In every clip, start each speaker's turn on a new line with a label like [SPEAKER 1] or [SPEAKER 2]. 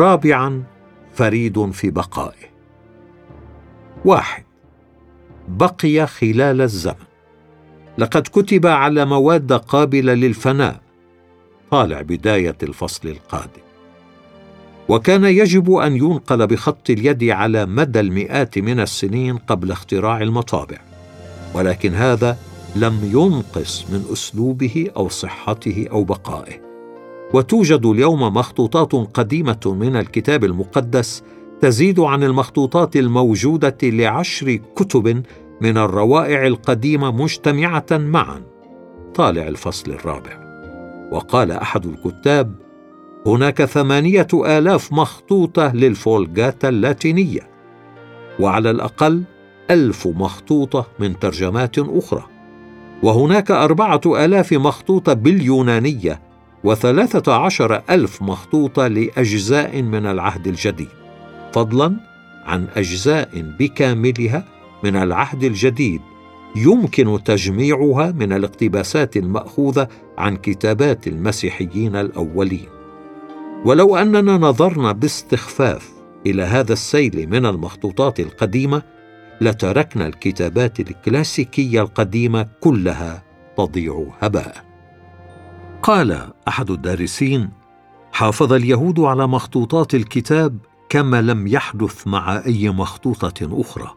[SPEAKER 1] رابعا فريد في بقائه. واحد. بقي خلال الزمن. لقد كتب على مواد قابلة للفناء. طالع بداية الفصل القادم. وكان يجب أن ينقل بخط اليد على مدى المئات من السنين قبل اختراع المطابع. ولكن هذا لم ينقص من أسلوبه أو صحته أو بقائه. وتوجد اليوم مخطوطات قديمة من الكتاب المقدس تزيد عن المخطوطات الموجودة لعشر كتب من الروائع القديمة مجتمعة معا. طالع الفصل الرابع. وقال أحد الكتاب هناك ثمانية آلاف مخطوطة للفولجاتا اللاتينية وعلى الأقل ألف مخطوطة من ترجمات أخرى وهناك أربعة آلاف مخطوطة باليونانية وثلاثة عشر ألف مخطوطة لأجزاء من العهد الجديد فضلا عن أجزاء بكاملها من العهد الجديد يمكن تجميعها من الاقتباسات المأخوذة عن كتابات المسيحيين الأولين. ولو أننا نظرنا باستخفاف إلى هذا السيل من المخطوطات القديمة لتركنا الكتابات الكلاسيكية القديمة كلها تضيع هباء. قال أحد الدارسين حافظ اليهود على مخطوطات الكتاب كما لم يحدث مع أي مخطوطة أخرى.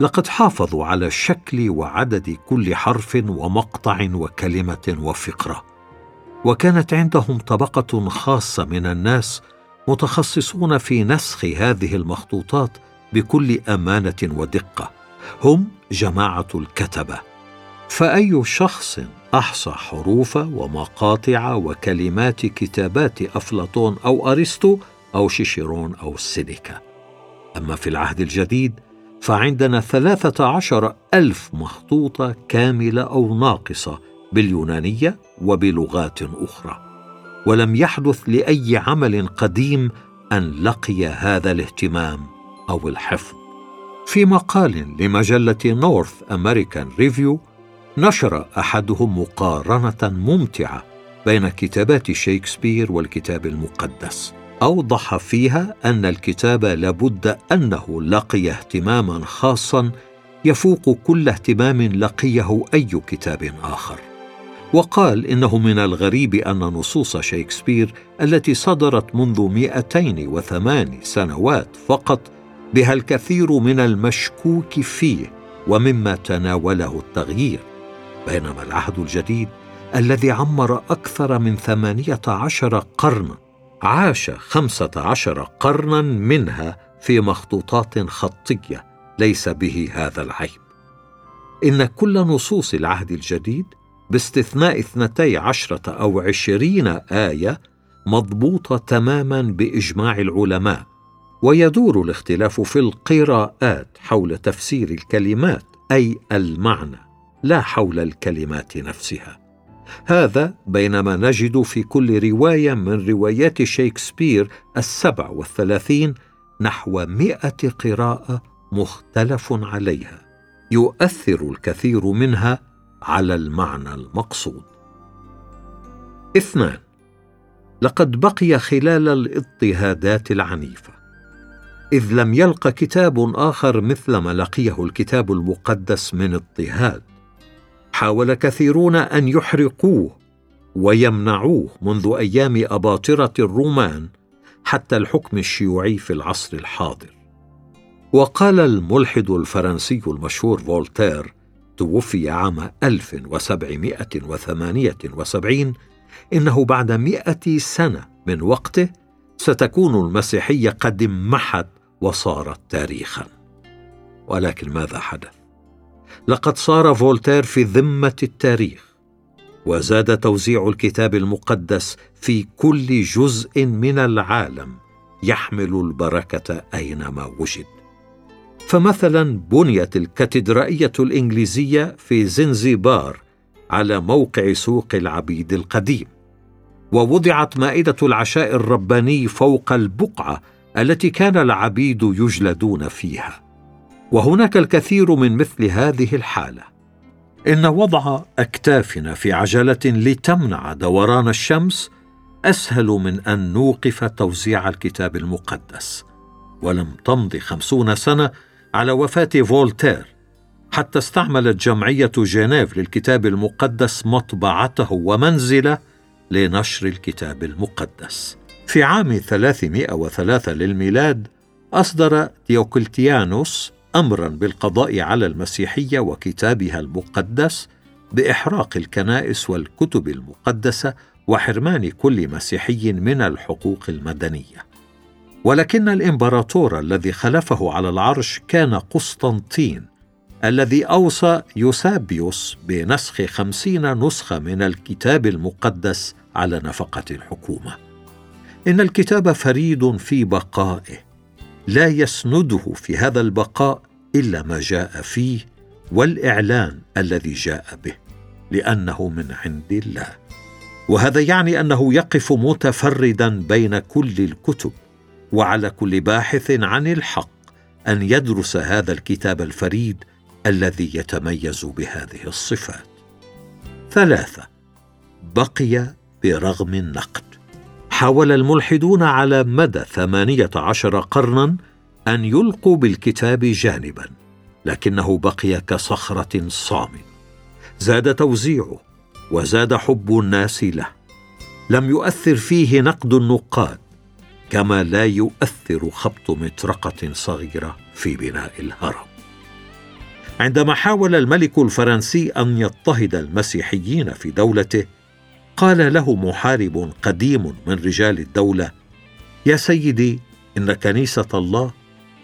[SPEAKER 1] لقد حافظوا على شكل وعدد كل حرف ومقطع وكلمة وفقرة. وكانت عندهم طبقة خاصة من الناس متخصصون في نسخ هذه المخطوطات بكل أمانة ودقة. هم جماعة الكتبة. فأي شخص أحصى حروف ومقاطع وكلمات كتابات أفلاطون أو أرسطو أو شيشيرون أو سينيكا أما في العهد الجديد فعندنا ثلاثة عشر ألف مخطوطة كاملة أو ناقصة باليونانية وبلغات أخرى. ولم يحدث لأي عمل قديم أن لقي هذا الاهتمام أو الحفظ. في مقال لمجلة نورث امريكان ريفيو نشر أحدهم مقارنة ممتعة بين كتابات شيكسبير والكتاب المقدس. أوضح فيها أن الكتاب لابد أنه لقي اهتماما خاصا يفوق كل اهتمام لقيه أي كتاب آخر. وقال إنه من الغريب أن نصوص شيكسبير التي صدرت منذ 208 سنوات فقط بها الكثير من المشكوك فيه ومما تناوله التغيير. بينما العهد الجديد الذي عمر أكثر من ثمانية عشر قرنا عاش خمسة عشر قرنا منها في مخطوطات خطية ليس به هذا العيب. إن كل نصوص العهد الجديد باستثناء اثنتي عشرة أو عشرين آية مضبوطة تماما بإجماع العلماء ويدور الاختلاف في القراءات حول تفسير الكلمات أي المعنى. لا حول الكلمات نفسها. هذا بينما نجد في كل رواية من روايات شيكسبير السبع والثلاثين نحو مئة قراءة مختلف عليها. يؤثر الكثير منها على المعنى المقصود. اثنان. لقد بقي خلال الاضطهادات العنيفة. إذ لم يلق كتاب آخر مثل ما لقيه الكتاب المقدس من اضطهاد. حاول كثيرون أن يحرقوه ويمنعوه منذ أيام أباطرة الرومان حتى الحكم الشيوعي في العصر الحاضر. وقال الملحد الفرنسي المشهور فولتير توفي عام 1778 إنه بعد مئة سنة من وقته ستكون المسيحية قد انمحت وصارت تاريخا. ولكن ماذا حدث؟ لقد صار فولتير في ذمة التاريخ وزاد توزيع الكتاب المقدس في كل جزء من العالم يحمل البركة أينما وجد. فمثلا بنيت الكاتدرائية الإنجليزية في زنزبار على موقع سوق العبيد القديم ووضعت مائدة العشاء الرباني فوق البقعة التي كان العبيد يجلدون فيها. وهناك الكثير من مثل هذه الحالة. إن وضع أكتافنا في عجلة لتمنع دوران الشمس أسهل من أن نوقف توزيع الكتاب المقدس. ولم تمض خمسون سنة على وفاة فولتير حتى استعملت جمعية جنيف للكتاب المقدس مطبعته ومنزله لنشر الكتاب المقدس. في عام 303 للميلاد أصدر ديوكلتيانوس أمرا بالقضاء على المسيحية وكتابها المقدس بإحراق الكنائس والكتب المقدسة وحرمان كل مسيحي من الحقوق المدنية. ولكن الإمبراطور الذي خلفه على العرش كان قسطنطين الذي أوصى يوسابيوس بنسخ خمسين نسخة من الكتاب المقدس على نفقة الحكومة. إن الكتاب فريد في بقائه. لا يسنده في هذا البقاء إلا ما جاء فيه والإعلان الذي جاء به لأنه من عند الله. وهذا يعني أنه يقف متفردا بين كل الكتب وعلى كل باحث عن الحق أن يدرس هذا الكتاب الفريد الذي يتميز بهذه الصفات. ثلاثة بقي برغم النقد. حاول الملحدون على مدى ثمانية عشر قرنا أن يلقوا بالكتاب جانبا لكنه بقي كصخرة صامته زاد توزيعه وزاد حب الناس له. لم يؤثر فيه نقد النقاد كما لا يؤثر خبط مطرقة صغيرة في بناء الهرم. عندما حاول الملك الفرنسي أن يضطهد المسيحيين في دولته قال له محارب قديم من رجال الدولة يا سيدي إن كنيسة الله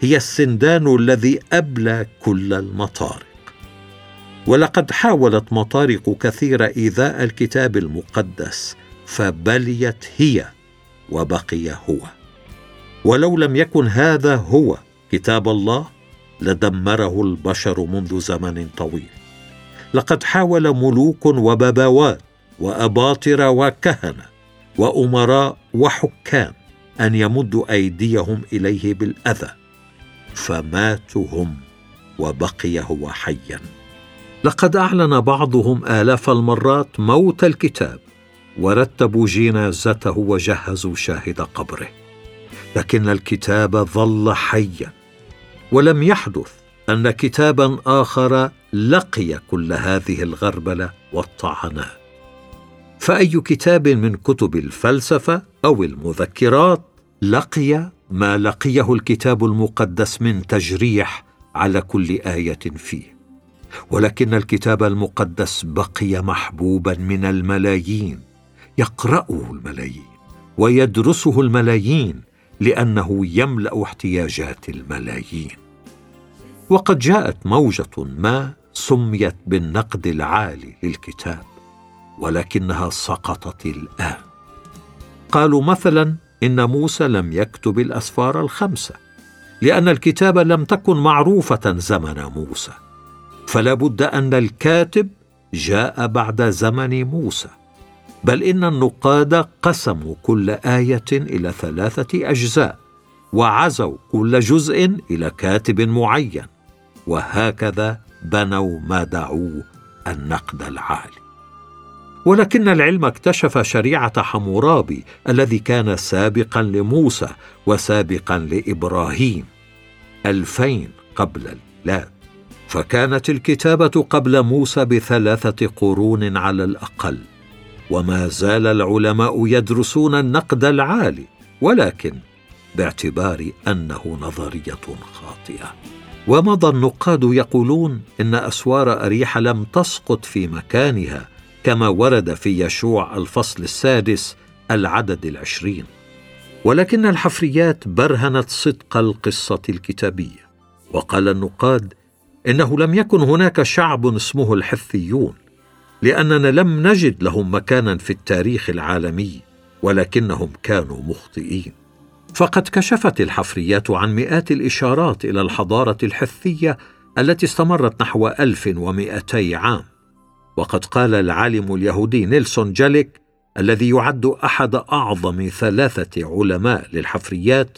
[SPEAKER 1] هي السندان الذي أبلى كل المطارق. ولقد حاولت مطارق كثيره إيذاء الكتاب المقدس فبليت هي وبقي هو. ولو لم يكن هذا هو كتاب الله لدمره البشر منذ زمن طويل. لقد حاول ملوك وبابوات واباطره وكهنة وأمراء وحكام أن يمدوا أيديهم إليه بالأذى فماتوا هم وبقي هو حيا. لقد أعلن بعضهم آلاف المرات موت الكتاب ورتبوا جنازته وجهزوا شاهد قبره. لكن الكتاب ظل حيا ولم يحدث أن كتابا آخر لقي كل هذه الغربلة والطعنات فأي كتاب من كتب الفلسفة أو المذكرات لقي ما لقيه الكتاب المقدس من تجريح على كل آية فيه. ولكن الكتاب المقدس بقي محبوبا من الملايين يقرأه الملايين ويدرسه الملايين لأنه يملأ احتياجات الملايين. وقد جاءت موجة ما سميت بالنقد العالي للكتاب. ولكنها سقطت الآن. قالوا مثلا إن موسى لم يكتب الأسفار الخمسة لأن الكتابه لم تكن معروفة زمن موسى. فلا بد أن الكاتب جاء بعد زمن موسى. بل إن النقاد قسموا كل آية إلى ثلاثة أجزاء وعزوا كل جزء إلى كاتب معين. وهكذا بنوا ما دعوه النقد العالي. ولكن العلم اكتشف شريعة حمورابي الذي كان سابقا لموسى وسابقا لإبراهيم ألفين قبل الميلاد فكانت الكتابة قبل موسى بثلاثة قرون على الأقل وما زال العلماء يدرسون النقد العالي ولكن باعتبار أنه نظرية خاطئة. ومضى النقاد يقولون إن أسوار اريح لم تسقط في مكانها كما ورد في يشوع الفصل السادس العدد العشرين. ولكن الحفريات برهنت صدق القصة الكتابية وقال النقاد إنه لم يكن هناك شعب اسمه الحثيون لأننا لم نجد لهم مكانا في التاريخ العالمي ولكنهم كانوا مخطئين. فقد كشفت الحفريات عن مئات الإشارات إلى الحضارة الحثية التي استمرت نحو 1200 عام. وقد قال العالم اليهودي نيلسون جاليك الذي يعد أحد أعظم ثلاثة علماء للحفريات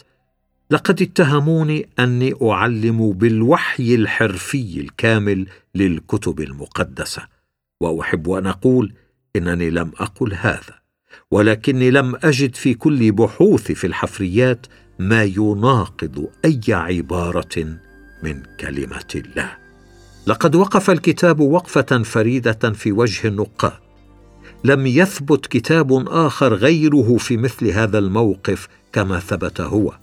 [SPEAKER 1] لقد اتهموني أني أعلم بالوحي الحرفي الكامل للكتب المقدسة وأحب أن أقول إنني لم أقل هذا ولكني لم أجد في كل بحوثي في الحفريات ما يناقض أي عبارة من كلمة الله. لقد وقف الكتاب وقفة فريدة في وجه النقاد لم يثبت كتاب آخر غيره في مثل هذا الموقف كما ثبت هو.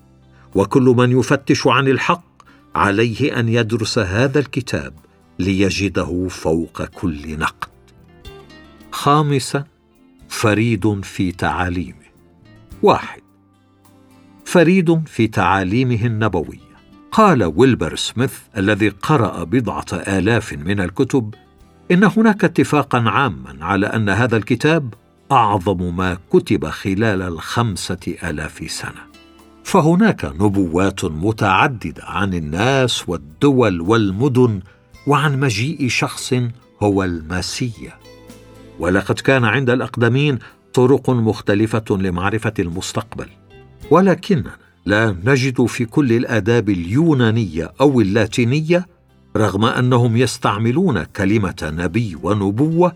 [SPEAKER 1] وكل من يفتش عن الحق عليه أن يدرس هذا الكتاب ليجده فوق كل نقد. خامسا فريد في تعاليمه. واحد فريد في تعاليمه النبويه قال ويلبر سميث الذي قرأ بضعة آلاف من الكتب إن هناك اتفاقا عاما على أن هذا الكتاب أعظم ما كتب خلال الخمسة آلاف سنة. فهناك نبوات متعددة عن الناس والدول والمدن وعن مجيء شخص هو المسيا ولقد كان عند الأقدمين طرق مختلفة لمعرفة المستقبل ولكننا لا نجد في كل الآداب اليونانية أو اللاتينية رغم أنهم يستعملون كلمة نبي ونبوة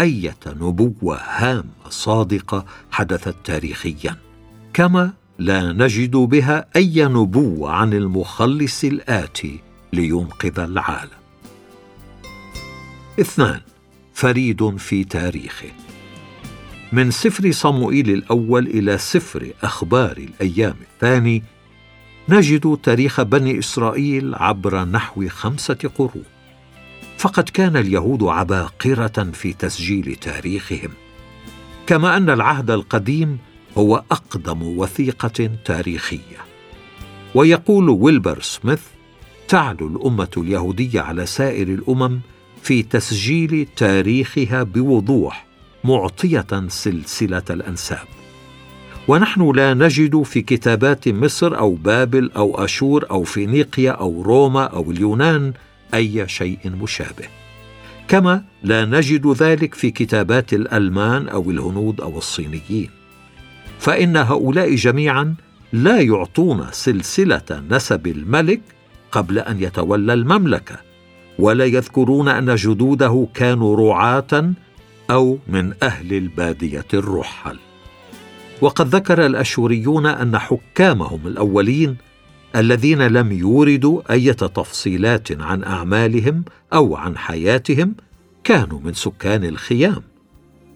[SPEAKER 1] أية نبوة هامة صادقة حدثت تاريخيا. كما لا نجد بها أي نبوة عن المخلص الآتي لينقذ العالم. اثنان فريد في تاريخه. من سفر صموئيل الأول إلى سفر أخبار الأيام الثاني نجد تاريخ بني إسرائيل عبر نحو خمسة قرون. فقد كان اليهود عباقرة في تسجيل تاريخهم كما أن العهد القديم هو أقدم وثيقة تاريخية. ويقول ويلبر سميث تعلو الأمة اليهودية على سائر الأمم في تسجيل تاريخها بوضوح معطية سلسلة الأنساب. ونحن لا نجد في كتابات مصر أو بابل أو أشور أو فينيقيا أو روما أو اليونان أي شيء مشابه. كما لا نجد ذلك في كتابات الألمان أو الهنود أو الصينيين. فإن هؤلاء جميعا لا يعطون سلسلة نسب الملك قبل أن يتولى المملكة ولا يذكرون أن جدوده كانوا رعاة أو من أهل البادية الرحل. وقد ذكر الأشوريون أن حكامهم الأولين الذين لم يوردوا أي تفصيلات عن أعمالهم أو عن حياتهم كانوا من سكان الخيام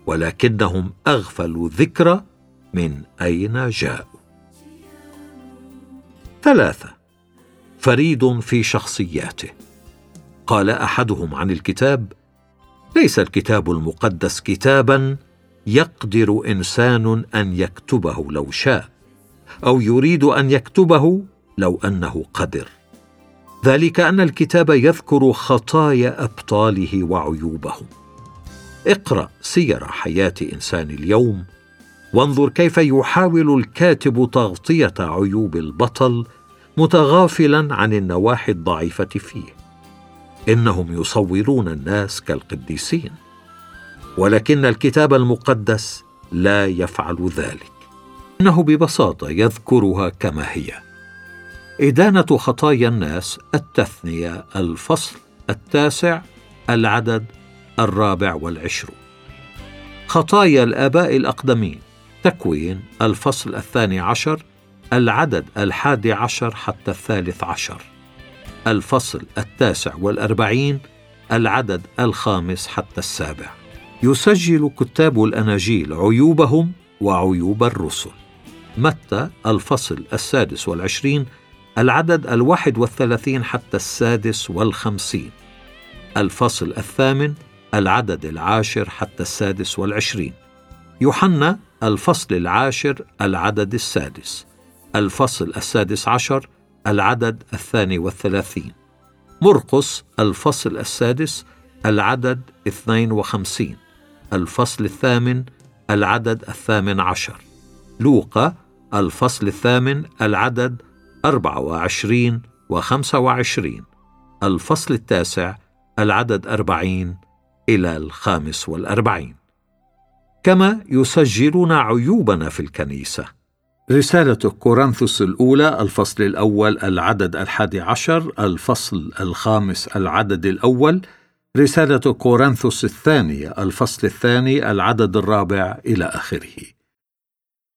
[SPEAKER 1] ولكنهم أغفلوا ذكر من أين جاءوا. ثلاثة فريد في شخصياته. قال أحدهم عن الكتاب ليس الكتاب المقدس كتابا يقدر إنسان أن يكتبه لو شاء أو يريد أن يكتبه لو أنه قدر. ذلك أن الكتاب يذكر خطايا أبطاله وعيوبهم. اقرأ سير حياة إنسان اليوم وانظر كيف يحاول الكاتب تغطية عيوب البطل متغافلا عن النواحي الضعيفة فيه. إنهم يصورون الناس كالقديسين ولكن الكتاب المقدس لا يفعل ذلك. إنه ببساطة يذكرها كما هي. إدانة خطايا الناس التثنية الفصل التاسع العدد الرابع والعشرون. خطايا الآباء الأقدمين. تكوين الفصل الثاني عشر العدد الحادي عشر حتى الثالث عشر. الفصل التاسع والأربعين العدد الخامس حتى السابع. يسجل كتاب الأناجيل عيوبهم وعيوب الرسل. متى؟ الفصل السادس والعشرين العدد الواحد والثلاثين حتى السادس والخمسين. الفصل الثامن العدد العاشر حتى السادس والعشرين. يوحنا الفصل العاشر العدد السادس. الفصل السادس عشر العدد الثاني والثلاثين. مرقس الفصل السادس العدد اثنين وخمسين. الفصل الثامن العدد الثامن عشر. لوقا الفصل الثامن العدد أربعة وعشرين وخمسة وعشرين. الفصل التاسع العدد أربعين إلى الخامس والأربعين. كما يسجلون عيوبنا في الكنيسة. رسالة كورنثوس الأولى الفصل الأول العدد الحادي عشر الفصل الخامس العدد الأول.
[SPEAKER 2] رسالة كورنثوس الثانية الفصل الثاني العدد الرابع إلى آخره.